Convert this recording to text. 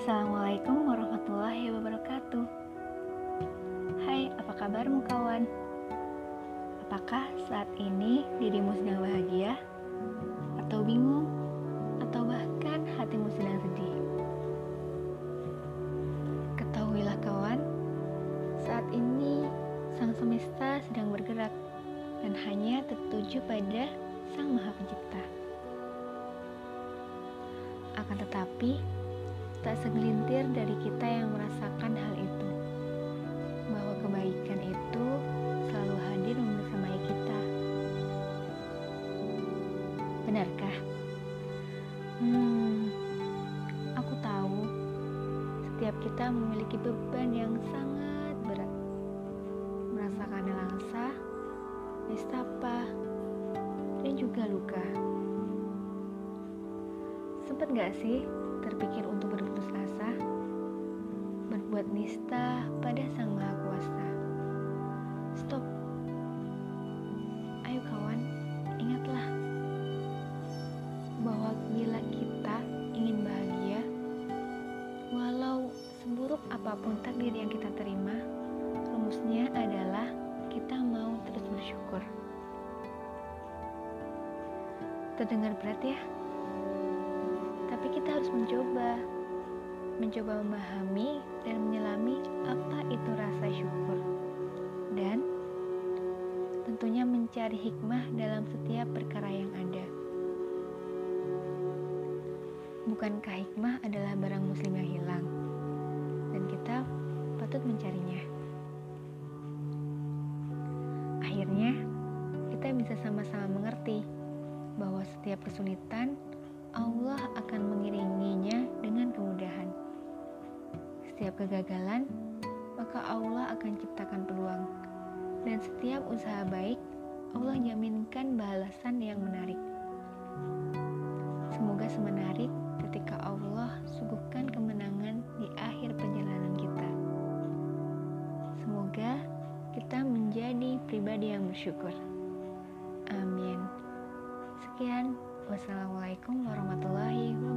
Assalamualaikum warahmatullahi wabarakatuh Hai, apa kabarmu kawan? Apakah saat ini dirimu sedang bahagia? Atau bingung? Atau bahkan hatimu sedang sedih? Ketahuilah kawan, saat ini sang semesta sedang bergerak dan hanya tertuju pada sang maha pencipta. Segelintir dari kita yang merasakan hal itu bahwa kebaikan itu selalu hadir membersamai kita. Benarkah? Hmm, aku tahu setiap kita memiliki beban yang sangat berat. Merasakan langsa, nestapa, dan juga luka. Sempat gak sih terpikir untuk? Berbuat nista pada Sang Maha Kuasa. Stop. Ayo kawan, ingatlah bahwa bila kita ingin bahagia, walau seburuk apa pun takdir yang kita terima, rumusnya adalah kita mau terus bersyukur. Terdengar berat ya? Tapi kita harus mencoba. Mencoba memahami dan menyelami apa itu rasa syukur. Dan tentunya mencari hikmah dalam setiap perkara yang ada. Bukankah hikmah adalah barang muslim yang hilang? Dan kita patut mencarinya. Akhirnya, kita bisa sama-sama mengerti bahwa setiap kesulitan Allah akan mengiringinya dengan kemudahan. Setiap kegagalan, maka Allah akan ciptakan peluang. Dan setiap usaha baik, Allah jaminkan balasan yang menarik. Semoga semenarik ketika Allah suguhkan kemenangan di akhir perjalanan kita. Semoga kita menjadi pribadi yang bersyukur. Amin. Sekian, wassalamualaikum warahmatullahi wabarakatuh.